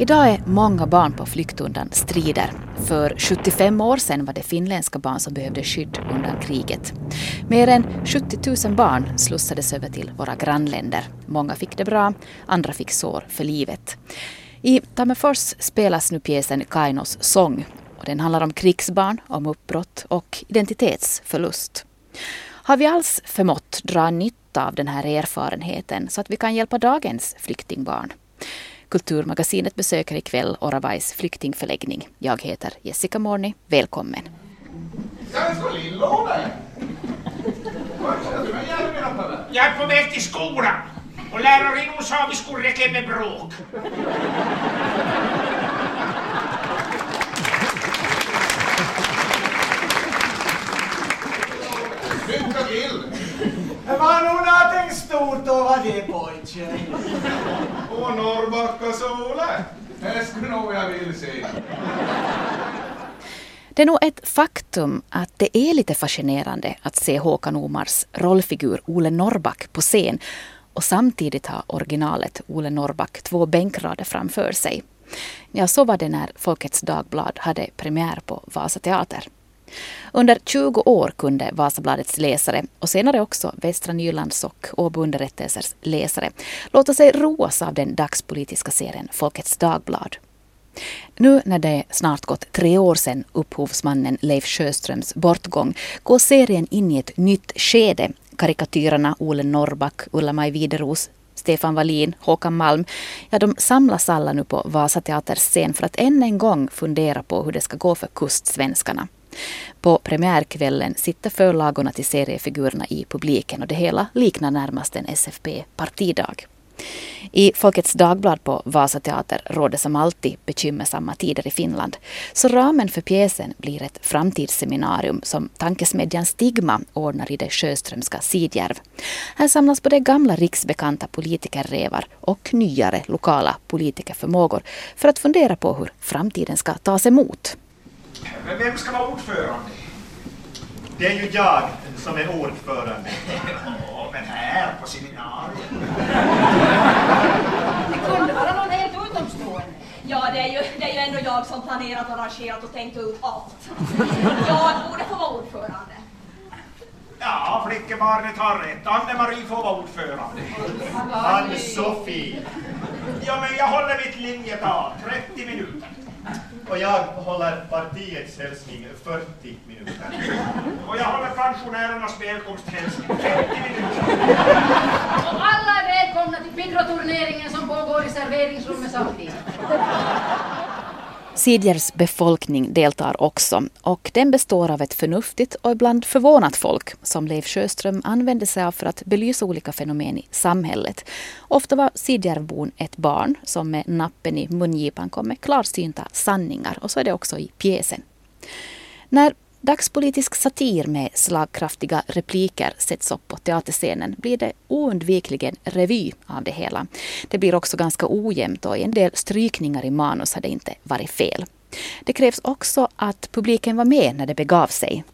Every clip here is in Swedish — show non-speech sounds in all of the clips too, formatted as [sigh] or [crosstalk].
Idag är många barn på flykt undan strider. För 75 år sedan var det finländska barn som behövde skydd undan kriget. Mer än 70 000 barn slussades över till våra grannländer. Många fick det bra, andra fick sår för livet. I Tammerfors spelas nu pjäsen Kainos sång. Och den handlar om krigsbarn, om uppbrott och identitetsförlust. Har vi alls förmått dra nytta av den här erfarenheten så att vi kan hjälpa dagens flyktingbarn? Kulturmagasinet besöker ikväll Oravais flyktingförläggning. Jag heter Jessica Morni. Välkommen. Jag är på väg till skolan och lärarinnan sa att vi skulle räcka med bråk. Lycka till! Det var nog någonting stort över det pojke. Och Norrbacka-Sole. Det skulle nog jag vilja se. Det är nog ett faktum att det är lite fascinerande att se Håkan Omars rollfigur Ole Norrback på scen och samtidigt ha originalet Ole Norrback två bänkrader framför sig. Ja, så var det när Folkets Dagblad hade premiär på Vasa Teater. Under 20 år kunde Vasabladets läsare och senare också Västra Nylands och Åbo Underrättelsers läsare låta sig roas av den dagspolitiska serien Folkets Dagblad. Nu när det snart gått tre år sedan upphovsmannen Leif Sjöströms bortgång går serien in i ett nytt skede. Karikatyrerna Ole Norrback, Ulla-Maj Wideros, Stefan Wallin, Håkan Malm, ja de samlas alla nu på Vasateaters scen för att än en gång fundera på hur det ska gå för kustsvenskarna. På premiärkvällen sitter förlagorna till seriefigurerna i publiken och det hela liknar närmast en SFP-partidag. I Folkets Dagblad på Vasateater råder som alltid bekymmersamma tider i Finland. Så ramen för pjäsen blir ett framtidsseminarium som tankesmedjan Stigma ordnar i det sjöströmska Sidjärv. Här samlas både gamla riksbekanta politikerrevar och nyare lokala politikerförmågor för att fundera på hur framtiden ska tas emot. Men vem ska vara ordförande? Det är ju jag som är ordförande. Ja, men här på seminariet. Det kunde vara någon helt utomstående. Ja, det är, ju, det är ju ändå jag som planerat, arrangerat och tänkt ut allt. Jag borde få vara ordförande. Ja, flickebarnet har rätt. Anne-Marie får vara ordförande. Ann-Sofie. Ja, men jag håller mitt linjetal, 30 minuter. Och jag håller partiets hälsning 40 minuter. Och jag håller pensionärernas välkomsthälsning, 50 minuter. Och alla är välkomna till Pidro-turneringen som pågår i serveringsrummet samtidigt. Sidjers befolkning deltar också och den består av ett förnuftigt och ibland förvånat folk som Leif Sjöström använde sig av för att belysa olika fenomen i samhället. Ofta var Sidjärvbon ett barn som med nappen i mungipan kom med klarsynta sanningar och så är det också i pjäsen. När dagspolitisk satir med slagkraftiga repliker sätts upp på teaterscenen blir det oundvikligen revy av det hela. Det blir också ganska ojämnt och en del strykningar i manus hade inte varit fel. Det krävs också att publiken var med när det begav sig.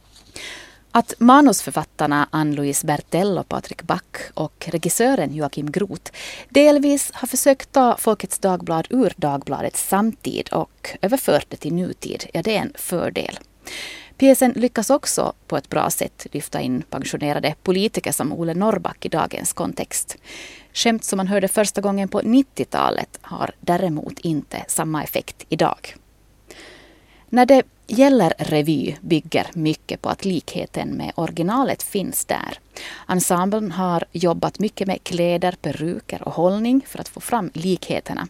Att manusförfattarna Ann-Louise Bertell och Patrik Back och regissören Joakim Groth delvis har försökt ta Folkets Dagblad ur Dagbladets samtid och överfört det till nutid, ja det är en fördel. Pjäsen lyckas också på ett bra sätt lyfta in pensionerade politiker som Ole Norrback i dagens kontext. Skämt som man hörde första gången på 90-talet har däremot inte samma effekt idag. När det gäller revy bygger mycket på att likheten med originalet finns där. Ensemblen har jobbat mycket med kläder, peruker och hållning för att få fram likheterna.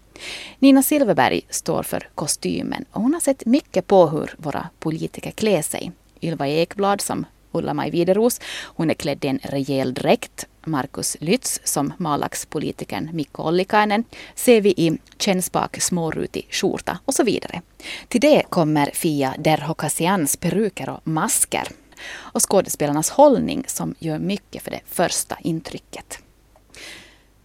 Nina Silverberg står för kostymen och hon har sett mycket på hur våra politiker klär sig. Ylva Ekblad som Ulla-Maj Wideros, hon är klädd i en rejäl dräkt Markus Lytz som Malax-politikern Mikko Ollikainen ser vi i kännspak smårutig skjorta och så vidare. Till det kommer Fia Derhokasians peruker och masker och skådespelarnas hållning som gör mycket för det första intrycket.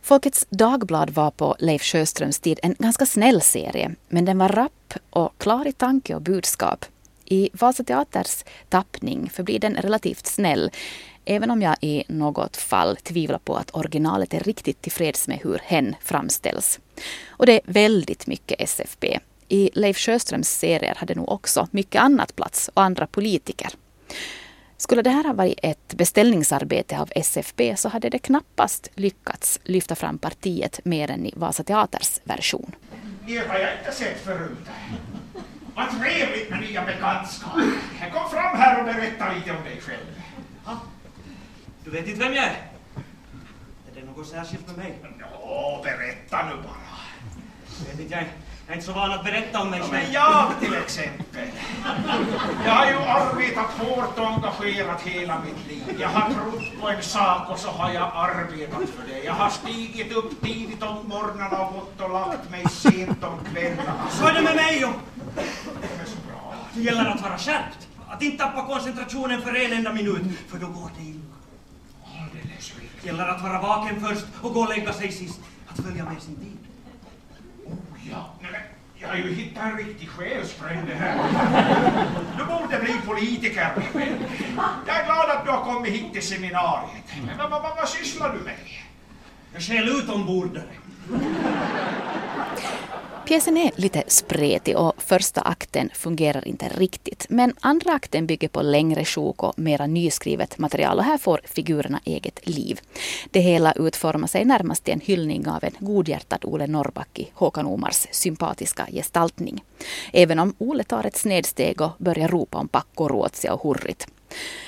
Folkets Dagblad var på Leif Sjöströms tid en ganska snäll serie, men den var rapp och klar i tanke och budskap. I Vasa Teaters tappning förblir den relativt snäll, även om jag i något fall tvivlar på att originalet är riktigt tillfreds med hur hen framställs. Och det är väldigt mycket SFP. I Leif Sjöströms serier hade nog också mycket annat plats och andra politiker. Skulle det här ha varit ett beställningsarbete av SFB så hade det knappast lyckats lyfta fram partiet mer än i Vasa Teaters version. Det har jag inte sett förut. Vad trevligt med nya bekantskaper. Kom fram här och berätta lite om dig själv. Du vet inte vem jag är? Är det något särskilt med mig? Ja, berätta nu bara. Jag vet inte, jag jag är inte så van att berätta om mig Ja, själv. men jag till exempel. Jag har ju arbetat hårt och engagerat hela mitt liv. Jag har trott på en sak och så har jag arbetat för det. Jag har stigit upp tidigt om morgnarna och gått och lagt mig sent om kvällarna. Så är det med mig och Det är så bra. det gäller att vara skärpt. Att inte tappa koncentrationen för en enda minut, för då går det illa. Alldeles riktigt. Gäller att vara vaken först och gå och lägga sig sist. Att följa med sin tid. Ja, nej, jag har ju hittat en riktig själsfrände här. Du borde bli politiker. Jag är glad att du har kommit hit till seminariet. Men vad, vad, vad, vad sysslar du med? Jag skäl utombordare. Pjäsen är lite spretig och första akten fungerar inte riktigt. Men andra akten bygger på längre sjok och mera nyskrivet material och här får figurerna eget liv. Det hela utformar sig närmast till en hyllning av en godhjärtad Ole Norrback i Håkan Omars sympatiska gestaltning. Även om Ole tar ett snedsteg och börjar ropa om Pakko, och Hurrit.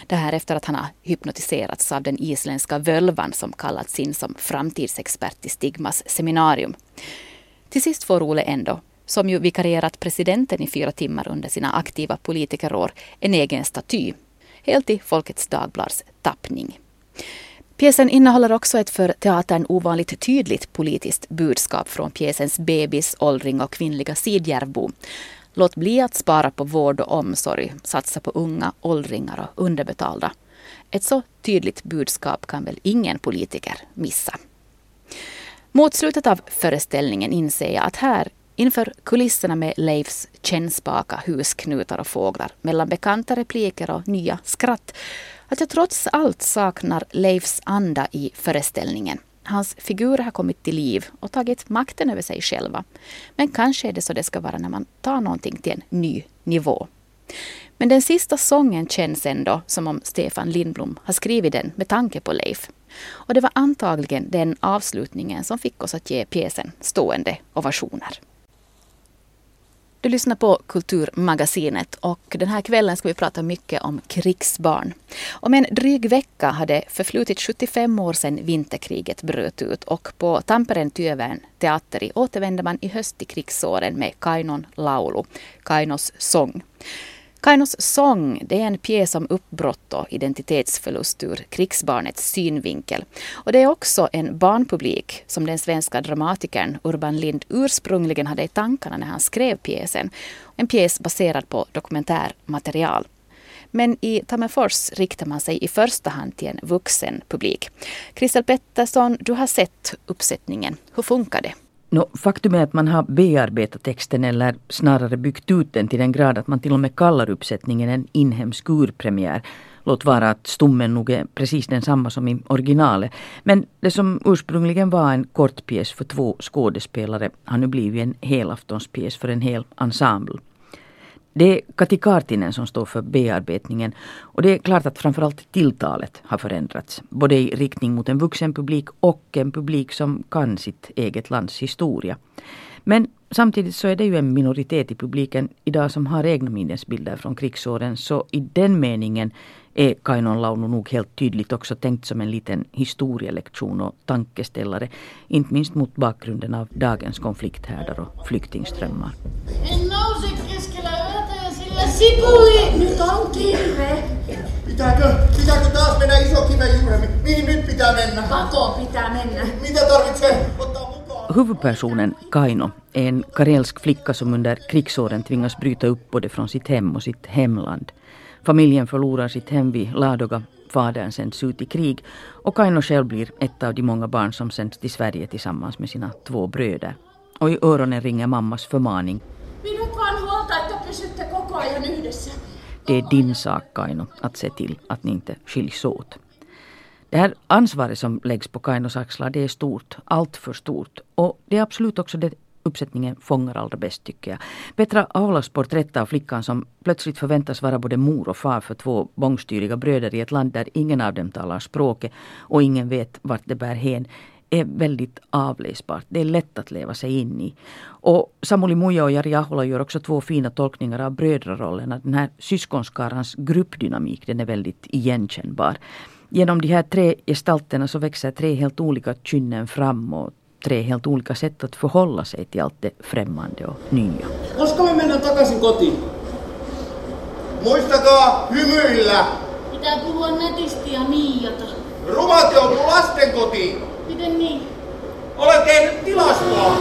Det här efter att han har hypnotiserats av den isländska völvan som kallats in som framtidsexpert i Stigmas seminarium. Till sist får Ole ändå, som ju vikarierat presidenten i fyra timmar under sina aktiva politikerår, en egen staty. Helt i Folkets Dagblads tappning. Pjäsen innehåller också ett för teatern ovanligt tydligt politiskt budskap från pjäsens bebis, åldring och kvinnliga Sidjärvbo. Låt bli att spara på vård och omsorg, satsa på unga, åldringar och underbetalda. Ett så tydligt budskap kan väl ingen politiker missa. Mot slutet av föreställningen inser jag att här, inför kulisserna med Leifs kännspaka husknutar och fåglar, mellan bekanta repliker och nya skratt, att jag trots allt saknar Leifs anda i föreställningen. Hans figurer har kommit till liv och tagit makten över sig själva. Men kanske är det så det ska vara när man tar någonting till en ny nivå. Men den sista sången känns ändå som om Stefan Lindblom har skrivit den med tanke på Leif. Och det var antagligen den avslutningen som fick oss att ge pjäsen stående ovationer. Du lyssnar på Kulturmagasinet och den här kvällen ska vi prata mycket om krigsbarn. Om en dryg vecka hade förflutit 75 år sedan vinterkriget bröt ut och på Tampereen Työvän teatteri återvände man i höst till krigsåren med Kainon laulu, Kainos sång. Kainos sång det är en pjäs om uppbrott och identitetsförlust ur krigsbarnets synvinkel. Och det är också en barnpublik som den svenska dramatikern Urban Lind ursprungligen hade i tankarna när han skrev pjäsen. En pjäs baserad på dokumentärmaterial. Men i Tammerfors riktar man sig i första hand till en vuxen publik. Christel Pettersson, du har sett uppsättningen. Hur funkar det? No, faktum är att man har bearbetat texten eller snarare byggt ut den till den grad att man till och med kallar uppsättningen en inhemsk urpremiär. Låt vara att stommen nog är precis densamma som i originalet. Men det som ursprungligen var en kortpjäs för två skådespelare har nu blivit en helaftonspjäs för en hel ensemble. Det är Kati Kartinen som står för bearbetningen och det är klart att framförallt tilltalet har förändrats. Både i riktning mot en vuxen publik och en publik som kan sitt eget lands historia. Men samtidigt så är det ju en minoritet i publiken idag som har egna minnesbilder från krigsåren så i den meningen är Kainon Launu nog helt tydligt också tänkt som en liten historielektion och tankeställare. Inte minst mot bakgrunden av dagens konflikthärdar och flyktingströmmar ja sipuli nyt on kiire. Pitääkö, pitääkö taas mennä iso kiven? Mihin nyt pitää mennä? Pakoon pitää mennä. Mitä tarvitsee ottaa mukaan? Huvudpersonen Kaino är en karelsk flicka som under krigsåren tvingas bryta upp både från sitt hem och sitt hemland. Familjen förlorar sitt hem vid Ladoga, fadern sänds ut i krig och Kaino själv blir ett av de många barn som sänds till Sverige tillsammans med sina två bröder. Och i öronen ringer mammas förmaning. Pidäköön huolta, että pysytte koko ajan yhdessä. Det är din sak Kaino att se till att ni inte skiljs åt. Det här ansvaret som läggs på Kainos axlar det är stort, allt för stort. Och det är absolut också det uppsättningen fångar allra bäst tycker jag. Petra Aulas porträtt av flickan som plötsligt förväntas vara både mor och far för två bångstyriga bröder i ett land där ingen av dem talar språket och ingen vet vart det bär hän är väldigt avläsbart. Det är lätt att leva sig in i. Och Samuli Muja och Jari Ahola gör också två fina tolkningar av brödrarollerna. Den här syskonskarans gruppdynamik den är väldigt igenkännbar. Genom de här tre gestalterna så växer tre helt olika kynnen fram och tre helt olika sätt att förhålla sig till allt det främmande och nya. Koska me mennään takaisin kotiin? Muistakaa hymyillä! Pitää puhua nätisti ja niiata. Rumat joutuu lastenkotiin! Miten niin? Olen tehnyt tilastoa!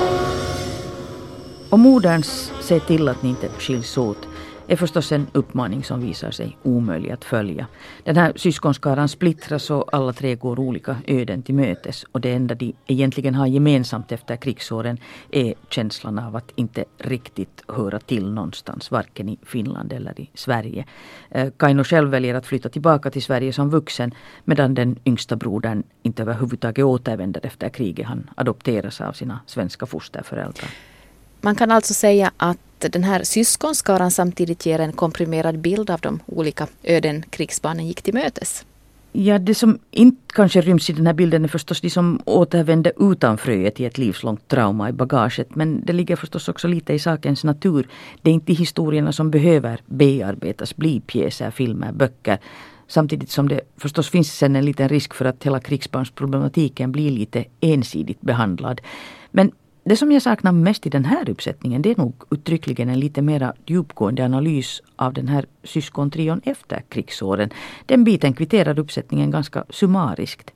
Och moderns se till att ni inte skiljs åt är förstås en uppmaning som visar sig omöjlig att följa. Den här syskonskaran splittras och alla tre går olika öden till mötes. Och det enda de egentligen har gemensamt efter krigsåren är känslan av att inte riktigt höra till någonstans, varken i Finland eller i Sverige. Eh, Kaino själv väljer att flytta tillbaka till Sverige som vuxen medan den yngsta brodern inte överhuvudtaget återvänder efter kriget. Han adopteras av sina svenska fosterföräldrar. Man kan alltså säga att den här syskonskaran samtidigt ger en komprimerad bild av de olika öden krigsbarnen gick till mötes. Ja, det som inte kanske ryms i den här bilden är förstås de som återvände utan fröet i ett livslångt trauma i bagaget. Men det ligger förstås också lite i sakens natur. Det är inte historierna som behöver bearbetas, bli pjäser, filmer, böcker. Samtidigt som det förstås finns sen en liten risk för att hela krigsbarnsproblematiken blir lite ensidigt behandlad. Men det som jag saknar mest i den här uppsättningen det är nog uttryckligen en lite mera djupgående analys av den här syskontrion efter krigsåren. Den biten kvitterar uppsättningen ganska summariskt.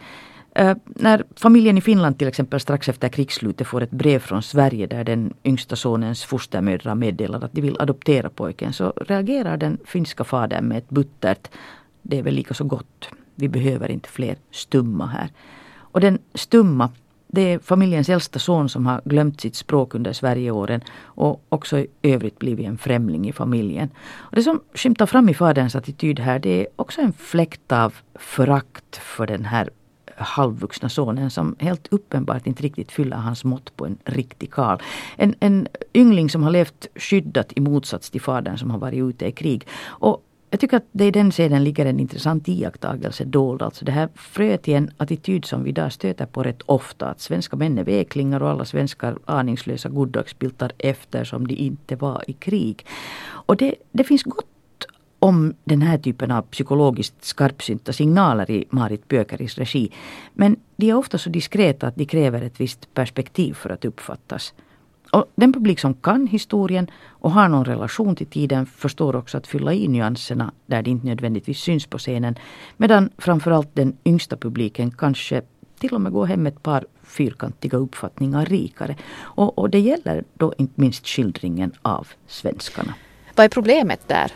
Eh, när familjen i Finland till exempel strax efter krigsslutet får ett brev från Sverige där den yngsta sonens fostermödrar meddelar att de vill adoptera pojken så reagerar den finska fadern med ett buttert det är väl lika så gott. Vi behöver inte fler stumma här. Och den stumma det är familjens äldsta son som har glömt sitt språk under Sverigeåren och också i övrigt blivit en främling i familjen. Och det som skymtar fram i faderns attityd här det är också en fläkt av förakt för den här halvvuxna sonen som helt uppenbart inte riktigt fyller hans mått på en riktig karl. En, en yngling som har levt skyddat i motsats till fadern som har varit ute i krig. Och jag tycker att det i den scenen ligger en intressant iakttagelse dold. Alltså det här fröet i en attityd som vi idag stöter på rätt ofta. Att svenska män är veklingar och alla svenskar aningslösa goddagsbiltar eftersom de inte var i krig. Och det, det finns gott om den här typen av psykologiskt skarpsynta signaler i Marit Bökeris regi. Men de är ofta så diskreta att de kräver ett visst perspektiv för att uppfattas. Och den publik som kan historien och har någon relation till tiden förstår också att fylla i nyanserna där det inte nödvändigtvis syns på scenen. Medan framförallt den yngsta publiken kanske till och med går hem ett par fyrkantiga uppfattningar rikare. Och, och det gäller då inte minst skildringen av svenskarna. Vad är problemet där?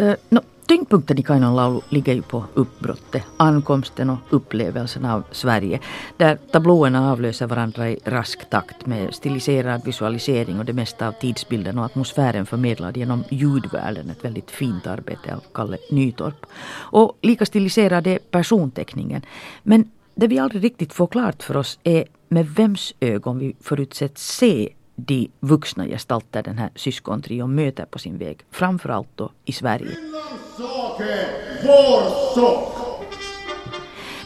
Uh, no, Tyngdpunkten i Kainon laulu ligger ju på uppbrottet, ankomsten och upplevelsen av Sverige. Där tablåerna avlöser varandra i rask takt med stiliserad visualisering och det mesta av tidsbilden och atmosfären förmedlad genom ljudvärlden. Ett väldigt fint arbete av Kalle Nytorp. Och lika stiliserad är personteckningen. Men det vi aldrig riktigt får klart för oss är med vems ögon vi förutsätts se de vuxna gestalter den här syskontrion möter på sin väg, framförallt då i Sverige.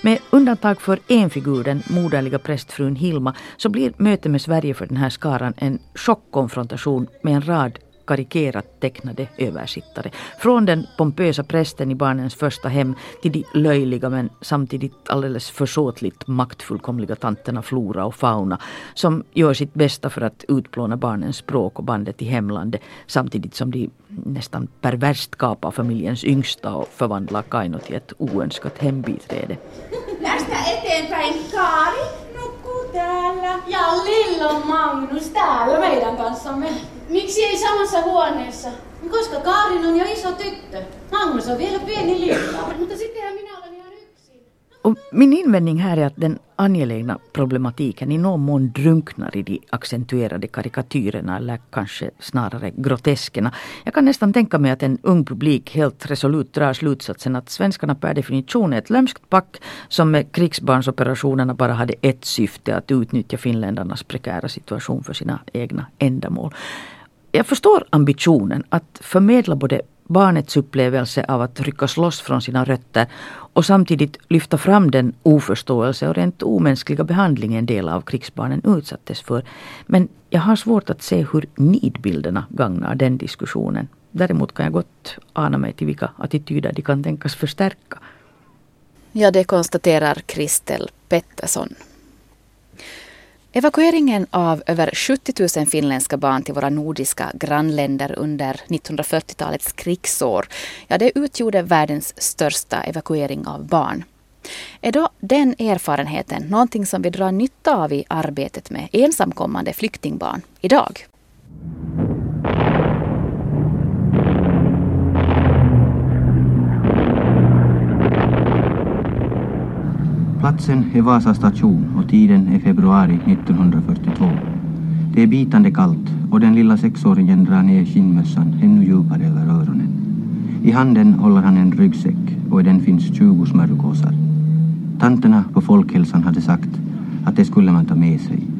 Med undantag för en figur, den moderliga prästfrun Hilma, så blir mötet med Sverige för den här skaran en chockkonfrontation med en rad karikerat tecknade översittare. Från den pompösa prästen i barnens första hem till de löjliga men samtidigt alldeles försåtligt maktfullkomliga tanterna Flora och Fauna som gör sitt bästa för att utplåna barnens språk och bandet till hemlandet samtidigt som de nästan perverst kapar familjens yngsta och förvandlar Kaino till ett oönskat hembiträde. Tästä eteenpäin Kaari nukkuu täällä. Ja Lillo Magnus täällä meidän kanssamme. Miksi ei samassa huoneessa? Koska Kaarin on jo iso tyttö. Magnus on vielä pieni lilla. [clears throat] Mutta sittenhän minä olen ihan yksin. Och min invändning här är att den angelägna problematiken i någon mån drunknar i de accentuerade karikatyrerna eller kanske snarare groteskerna. Jag kan nästan tänka mig att en ung publik helt resolut drar slutsatsen att svenskarna per definition är ett lömskt pack som med krigsbarnsoperationerna bara hade ett syfte att utnyttja finländarnas prekära situation för sina egna ändamål. Jag förstår ambitionen att förmedla både barnets upplevelse av att ryckas loss från sina rötter och samtidigt lyfta fram den oförståelse och rent omänskliga behandling en del av krigsbarnen utsattes för. Men jag har svårt att se hur nidbilderna gagnar den diskussionen. Däremot kan jag gott ana mig till vilka attityder de kan tänkas förstärka. Ja, det konstaterar Kristel Pettersson. Evakueringen av över 70 000 finländska barn till våra nordiska grannländer under 1940-talets krigsår, ja det utgjorde världens största evakuering av barn. Är då den erfarenheten någonting som vi drar nytta av i arbetet med ensamkommande flyktingbarn idag? Platsen är Vasa station och tiden är februari 1942. Det är bitande kallt och den lilla sexåringen drar ner skinnmössan ännu djupare över öronen. I handen håller han en ryggsäck och i den finns 20 smörgåsar. Tanterna på folkhälsan hade sagt att det skulle man ta med sig.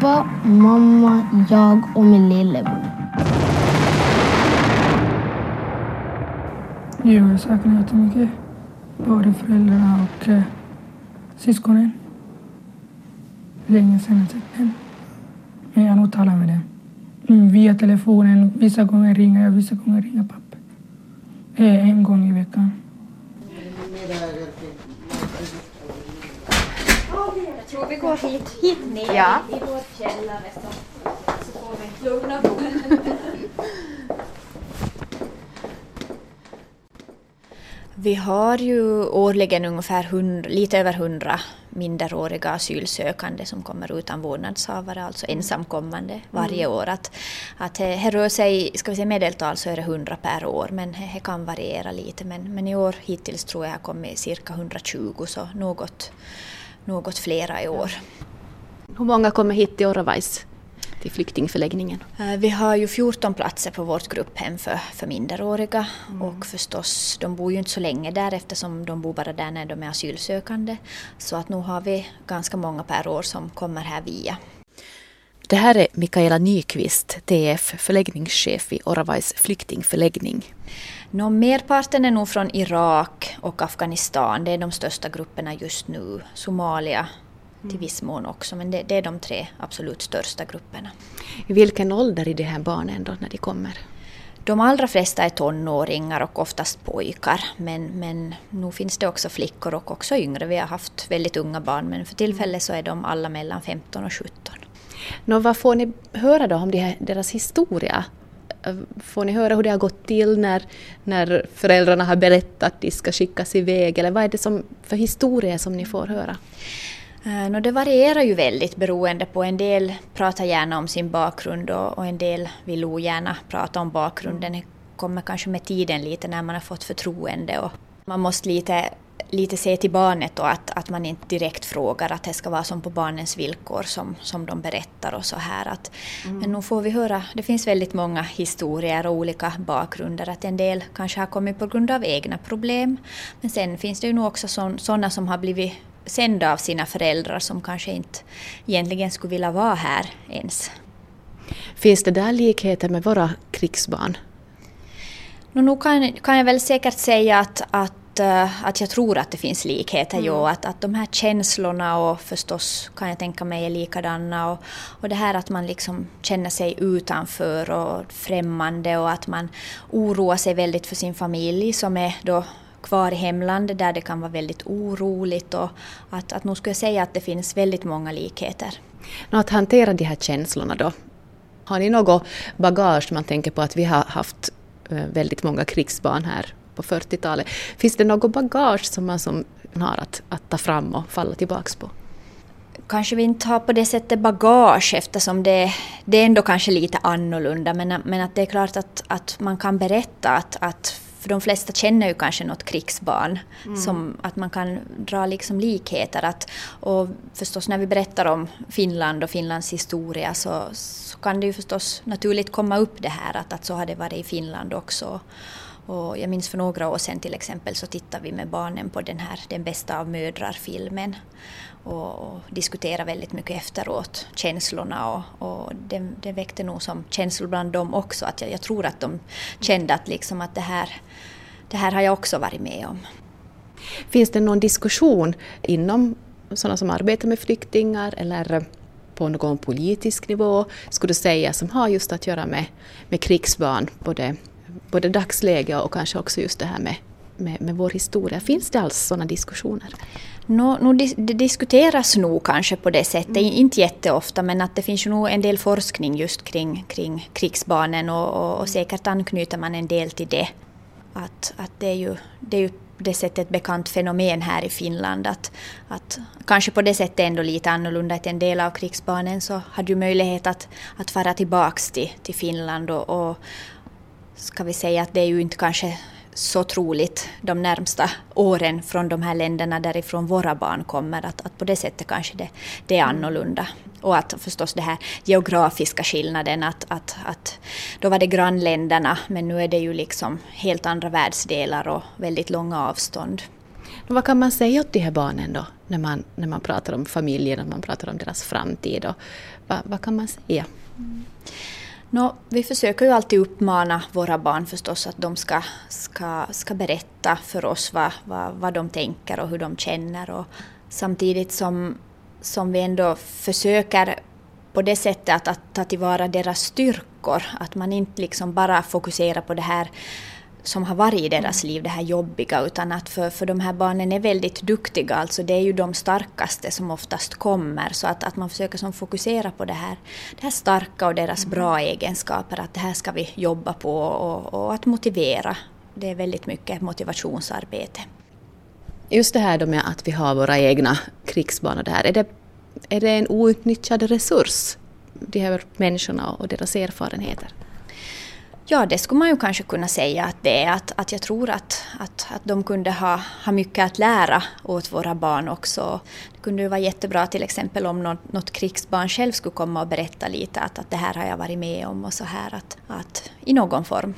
Pappa, mamma, jag och min lillebror. Jo, jag saknar jättemycket både föräldrarna och eh, syskonen. Länge sedan jag sett dem. Men jag har nog talat med dem. Mm, via telefonen. Vissa gånger ringer jag, vissa gånger ringer pappa. Eh, en gång i veckan. Jag tror vi går hit, hit ner Ja. i vår källare så, så får vi lugna ro. [laughs] Vi har ju årligen ungefär 100, lite över hundra minderåriga asylsökande som kommer utan vårdnadshavare, alltså ensamkommande varje Mm. år. Att, att det rör sig, ska vi säga medeltal så är det 100 per år, men det, det kan variera lite. Men, men i år hittills tror jag har kommit cirka 120, så något, något flera i år. Hur många kommer hit till Oravais, till flyktingförläggningen? Eh, Vi har ju 14 platser på vårt grupphem för, för minderåriga och förstås, de bor ju inte så länge där eftersom de bor bara där när de är asylsökande. Så att nu har vi ganska många per år som kommer här via. Det här är Mikaela Nyqvist, TF förläggningschef i Oravais flyktingförläggning. Nå, merparten är nog från Irak och Afghanistan, det är de största grupperna just nu. Somalia till viss mån också, men det, det är de tre absolut största grupperna. I vilken ålder är de här barnen då när de kommer? De allra flesta är tonåringar och oftast pojkar, men, men nu finns det också flickor och också yngre. Vi har haft väldigt unga barn, men för tillfället så är de alla mellan 15 och 17. Nå, vad får ni höra då om de här, deras historia? Eh, får ni höra hur det har gått till när, när föräldrarna har berättat att de ska skickas iväg? Eller vad är det som, för historier som ni får höra? Eh, nå, det varierar ju väldigt beroende på. En del pratar gärna om sin bakgrund och, och en del vill ogärna prata om bakgrunden. Det kommer kanske med tiden lite när man har fått förtroende och man måste lite, lite se till barnet och att, att man inte direkt frågar att det ska vara som på barnens villkor som, som de berättar och så här. Att, Men nu får vi höra, det finns väldigt många historier och olika bakgrunder. Att en del kanske har kommit på grund av egna problem. Men sen finns det ju nog också sådana som har blivit sända av sina föräldrar som kanske inte egentligen skulle vilja vara här ens. Finns det där likheter med våra krigsbarn? No, nu kan, kan jag väl säkert säga att, att, eh, att jag tror att det finns likheter. Mm. Jo, att, att de här känslorna och förstås kan jag tänka mig är likadana. Och, och det här att man liksom känner sig utanför och främmande och att man oroar sig väldigt för sin familj som är då kvar i hemlandet där det kan vara väldigt oroligt. Och att, att nu skulle jag säga att det finns väldigt många likheter. Att hantera de här känslorna då? Har ni något bagage man tänker på att vi har haft eh, väldigt många krigsbarn här på på 40-talet. Finns det något bagage som man som har att, att ta fram och falla tillbaka på? kanske vi inte har på det sättet bagage eftersom det, det är ändå kanske lite annorlunda men, men att det är klart att, att man kan berätta att, att för de flesta känner ju kanske något krigsbarn, mm. som att man kan dra liksom likheter. Att, och förstås när vi berättar om Finland och Finlands historia så, så kan det ju förstås naturligt komma upp det här att, att så har det varit i Finland också. Och jag minns för några år sedan till exempel så tittade vi med barnen på den här Den bästa av mödrar-filmen och, och diskuterade väldigt mycket efteråt, känslorna och, och det, det väckte nog som känslor bland dem också att jag, jag tror att de kände att, liksom att det, här, det här har jag också varit med om. Finns det någon diskussion inom sådana som arbetar med flyktingar eller på någon politisk nivå, skulle du säga, som har just att göra med, med krigsbarn, både, både dagsläge och kanske också just det här med, med, med vår historia. Finns det alls sådana diskussioner? No, no, det diskuteras nog kanske på det sättet, mm. inte jätteofta men att det finns ju nog en del forskning just kring, kring krigsbarnen och, och, och säkert anknyter man en del till det. Att, att det, är ju, det är ju det sättet ett bekant fenomen här i Finland. Att, att kanske på det sättet ändå lite annorlunda att en del av krigsbarnen så hade ju möjlighet att, att fara tillbaks till, till Finland och, och ska vi säga att det är ju inte kanske så troligt de närmsta åren från de här länderna därifrån våra barn kommer. Att, att på det sättet kanske det, det är annorlunda. Och att förstås den här geografiska skillnaden att, att, att då var det grannländerna men nu är det ju liksom helt andra världsdelar och väldigt långa avstånd. vad kan man säga åt de här barnen då när man, när man pratar om familjen och man pratar om deras framtid? Och vad, vad kan man säga? Mm. No, vi försöker ju alltid uppmana våra barn förstås att de ska, ska, ska berätta för oss vad, vad, vad de tänker och hur de känner. Och samtidigt som, som vi ändå försöker på det sättet att, att ta tillvara deras styrkor. Att man inte liksom bara fokuserar på det här som har varit i deras liv, det här jobbiga, utan att för, för de här barnen är väldigt duktiga, alltså det är ju de starkaste som oftast kommer, så att, att man försöker som fokusera på det här, det här starka och deras bra egenskaper, att det här ska vi jobba på och, och att motivera. Det är väldigt mycket motivationsarbete. Just det här då med att vi har våra egna krigsbarn och det här, är det, är det en outnyttjad resurs, de här människorna och deras erfarenheter? Ja, det skulle man ju kanske kunna säga att det är. Att, att jag tror att, att, att de kunde ha, ha mycket att lära åt våra barn också. Det kunde ju vara jättebra till exempel om något, något krigsbarn själv skulle komma och berätta lite att, att det här har jag varit med om och så här att, att i någon form.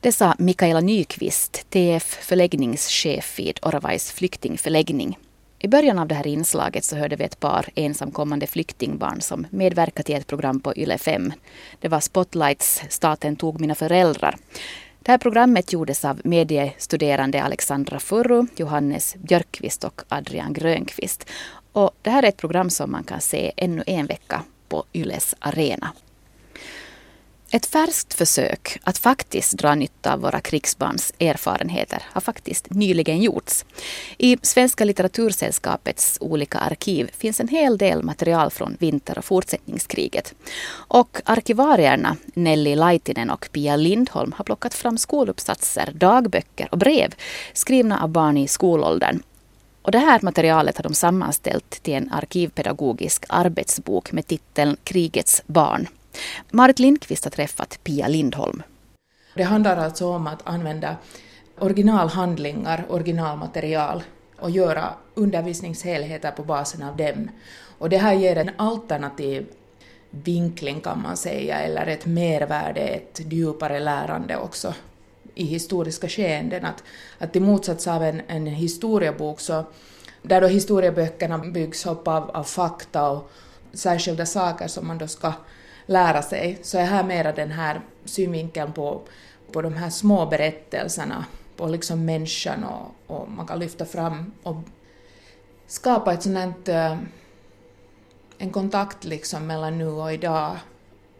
Det sa Mikaela Nyqvist, TF förläggningschef vid Oravais flyktingförläggning. I början av det här inslaget så hörde vi ett par ensamkommande flyktingbarn som medverkade till ett program på Yle 5. Det var Spotlights Staten tog mina föräldrar. Det här programmet gjordes av mediestuderande Alexandra Furru, Johannes Björkqvist och Adrian Grönqvist. Och det här är ett program som man kan se ännu en vecka på Yles arena. Ett färskt försök att faktiskt dra nytta av våra krigsbarns erfarenheter har faktiskt nyligen gjorts. I Svenska litteratursällskapets olika arkiv finns en hel del material från vinter och fortsättningskriget. Och arkivarierna Nelly Laitinen och Pia Lindholm har plockat fram skoluppsatser, dagböcker och brev skrivna av barn i skolåldern och det här materialet har de sammanställt till en arkivpedagogisk arbetsbok med titeln Krigets barn. Marit Lindqvist har träffat Pia Lindholm. Det handlar alltså om att använda originalhandlingar, originalmaterial och göra undervisningshelheter på basen av dem. Och det här ger en alternativ vinkling kan man säga, eller ett mervärde, ett djupare lärande också i historiska skeenden. Att, att i motsats av en, en historiebok så där då historieböckerna byggs upp av, av fakta och särskilda saker som man då ska lära sig, så är här mera den här synvinkeln på, på de här små berättelserna, på liksom människan och, och man kan lyfta fram och skapa ett sånt här, eh, en kontakt liksom mellan nu och idag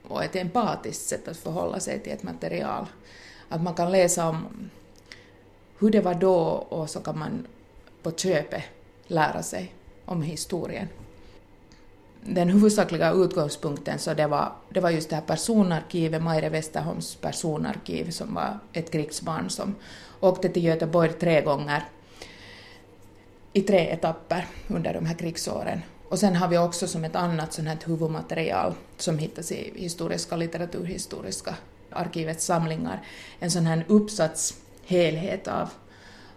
och ett empatiskt sätt att förhålla sig till ett material. Att man kan läsa om hur det var då och så kan man på köpet lära sig om historien den huvudsakliga utgångspunkten så det var, det var just det här personarkivet, Maire Westerholms personarkiv som var ett krigsbarn som åkte till Göteborg tre gånger i tre etapper under de här krigsåren. Och sen har vi också som ett annat sånt här huvudmaterial som hittas i historiska litteraturhistoriska arkivets samlingar, en sån här uppsatshelhet av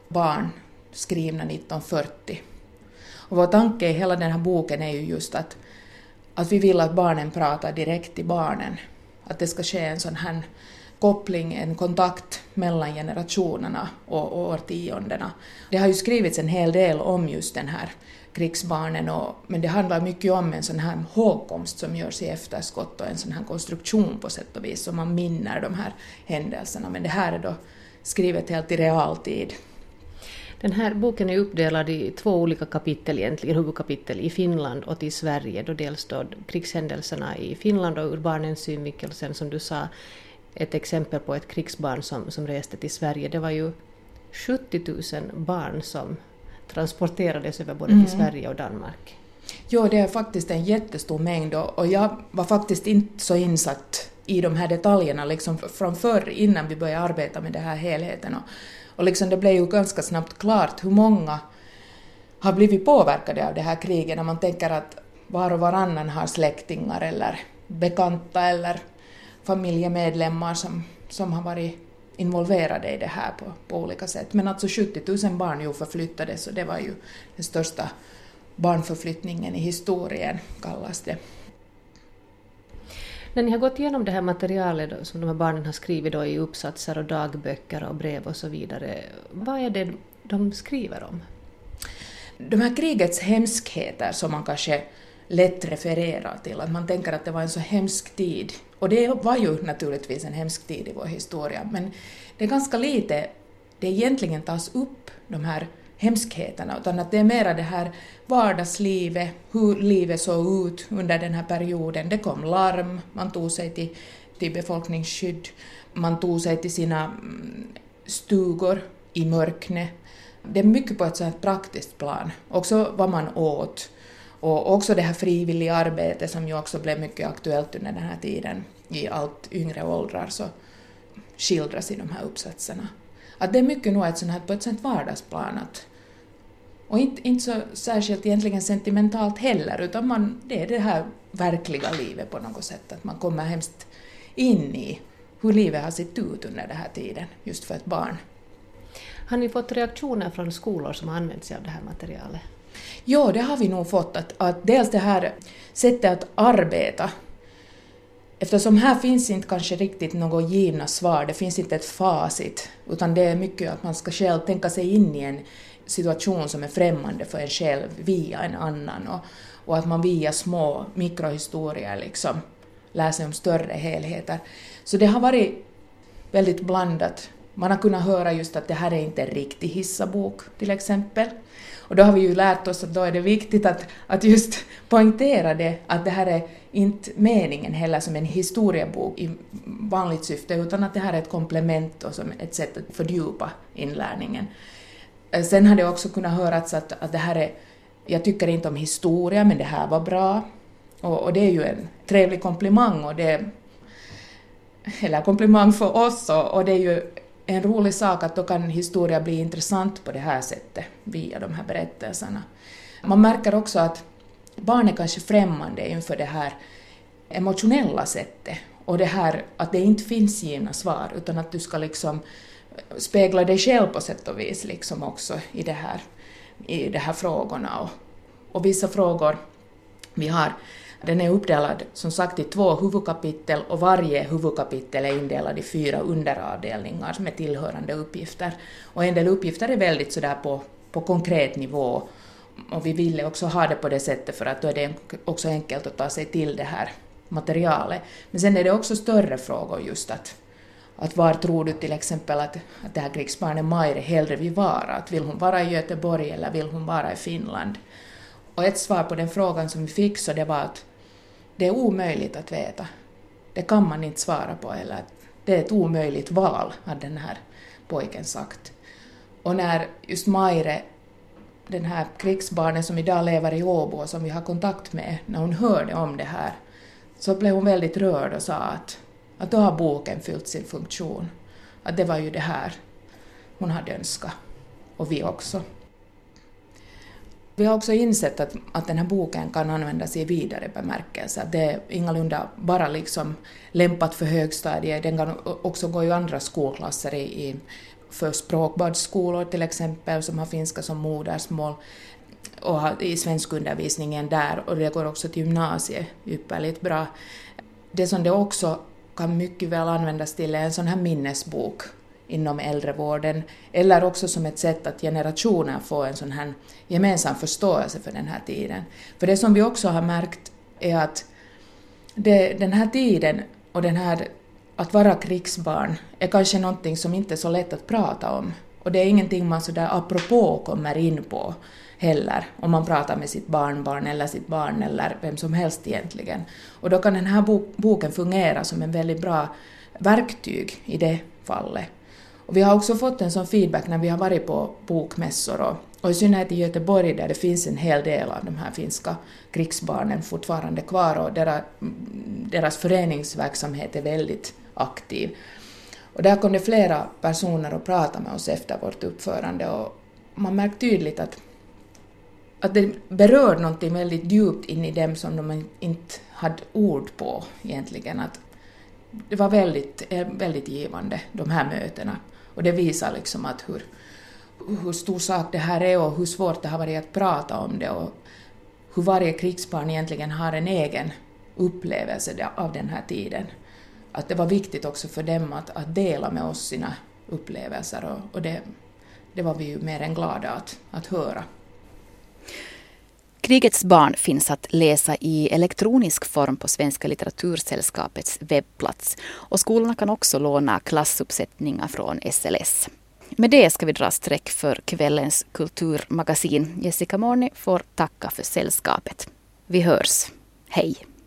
barn skrivna 1940. Och vår tanke i hela den här boken är ju just att, att vi vill att barnen pratar direkt till barnen. Att det ska ske en sån här koppling, en kontakt mellan generationerna och, och årtiondena. Det har ju skrivits en hel del om just den här krigsbarnen, och, men det handlar mycket om en sån här hågkomst som görs i efterskott och en sån här konstruktion på sätt och vis, så man minner de här händelserna. Men det här är då skrivet helt i realtid. Den här boken är uppdelad i två olika kapitel egentligen, huvudkapitel i Finland och i Sverige. Då dels då krigshändelserna i Finland och ur barnens synvinkel och sen som du sa ett exempel på ett krigsbarn som, som reste till Sverige. Det var ju 70 000 barn som transporterades över både till mm. Sverige och Danmark. Jo, det är faktiskt en jättestor mängd och jag var faktiskt inte så insatt i de här detaljerna liksom från förr innan vi började arbeta med den här helheten. Och, och liksom det blev ju ganska snabbt klart hur många har blivit påverkade av det här kriget när man tänker att var och varannan har släktingar eller bekanta eller familjemedlemmar som, som har varit involverade i det här på, på olika sätt. Men alltså 70 000 barn ju förflyttades och det var ju den största barnförflyttningen i historien, kallas det. När ni har gått igenom det här materialet då, som de här barnen har skrivit då i uppsatser och dagböcker och brev och så vidare, vad är det de skriver om? De här krigets hemskheter som man kanske lätt refererar till, att man tänker att det var en så hemsk tid. Och det var ju naturligtvis en hemsk tid i vår historia, men det är ganska lite det egentligen tas upp, de här hemskheterna, utan att det är mera det här vardagslivet, hur livet såg ut under den här perioden. Det kom larm, man tog sig till, till befolkningsskydd, man tog sig till sina mm, stugor i mörknet. Det är mycket på ett sånt praktiskt plan. Också vad man åt. Och också det här frivilliga arbetet som ju också blev mycket aktuellt under den här tiden i allt yngre åldrar så skildras i de här uppsatserna. Att det är mycket nog ett sånt här, på ett sånt vardagsplan att, och inte, inte så särskilt egentligen sentimentalt heller utan man, det är det här verkliga livet på något sätt, att man kommer hemskt in i hur livet har sett ut under den här tiden just för ett barn. Har ni fått reaktioner från skolor som har använt sig av det här materialet? Ja, det har vi nog fått. Att, att dels det här sättet att arbeta, eftersom här finns inte kanske riktigt något givna svar, det finns inte ett facit, utan det är mycket att man ska själv tänka sig in i en situation som är främmande för en själv via en annan och, och att man via små mikrohistorier liksom lär sig om större helheter. Så det har varit väldigt blandat. Man har kunnat höra just att det här är inte en riktig hissabok till exempel. Och då har vi ju lärt oss att då är det viktigt att, att just poängtera det, att det här är inte meningen heller som en historiebok i vanligt syfte, utan att det här är ett komplement och som ett sätt att fördjupa inlärningen. Eh, sen har det också kunnat höras att, att det här är, jag tycker inte om historia, men det här var bra. Och, och det är ju en trevlig komplimang, och det, eller komplimang för oss, och, och det är ju en rolig sak att då kan historia bli intressant på det här sättet via de här berättelserna. Man märker också att barn är kanske främmande inför det här emotionella sättet och det här att det inte finns givna svar utan att du ska liksom spegla dig själv på sätt och vis liksom också i det här, i de här frågorna och, och vissa frågor vi har den är uppdelad som sagt i två huvudkapitel och varje huvudkapitel är indelad i fyra underavdelningar med tillhörande uppgifter. Och en del uppgifter är väldigt sådär på, på konkret nivå och vi ville också ha det på det sättet för att då är det också enkelt att ta sig till det här materialet. Men sen är det också större frågor just att, att var tror du till exempel att, att det här krigsbarnet Maire hellre vill vara? Att vill hon vara i Göteborg eller vill hon vara i Finland? Och ett svar på den frågan som vi fick så det var att det är omöjligt att veta. Det kan man inte svara på, eller det är ett omöjligt val, hade den här pojken sagt. Och när just Maire den här krigsbarnen som idag lever i Åbo och som vi har kontakt med, när hon hörde om det här, så blev hon väldigt rörd och sa att, att då har boken fyllt sin funktion. Att det var ju det här hon hade önskat. Och vi också. Vi har också insett att, att den här boken kan användas i vidare bemärkelse. Det är ingalunda bara liksom lämpat för högstadiet, den kan också gå i andra skolklasser i, i för språkbadsskolor till exempel som har finska som modersmål och i svenskundervisningen där och det går också till gymnasiet ypperligt bra. Det som det också kan mycket väl användas till en sån här minnesbok inom äldrevården eller också som ett sätt att generationer får en sån här gemensam förståelse för den här tiden. För det som vi också har märkt är att det, den här tiden och den här att vara krigsbarn är kanske någonting som inte är så lätt att prata om. Och det är ingenting man sådär apropå kommer in på heller, om man pratar med sitt barnbarn eller sitt barn eller vem som helst egentligen. Och då kan den här boken fungera som en väldigt bra verktyg i det fallet. Och vi har också fått en sån feedback när vi har varit på bokmässor och, och i synnerhet i Göteborg där det finns en hel del av de här finska krigsbarnen fortfarande kvar och deras, deras föreningsverksamhet är väldigt aktiv. Och där kom det flera personer och pratade med oss efter vårt uppförande och man märkte tydligt att, att det berörde någonting väldigt djupt in i dem som de inte hade ord på egentligen. Att det var väldigt, eh, väldigt givande, de här mötena. Och det visar liksom att hur, hur stor sak det här är och hur svårt det har varit att prata om det och hur varje krigsbarn egentligen har en egen upplevelse av den här tiden. Att det var viktigt också för dem att, att dela med oss sina upplevelser och, och det, det var vi ju mer än glada att, att höra. Krigets barn finns att läsa i elektronisk form på Svenska litteratursällskapets webbplats. Och skolorna kan också låna klassuppsättningar från SLS. Med det ska vi dra streck för kvällens kulturmagasin. Jessica Morni får tacka för sällskapet. Vi hörs. Hej!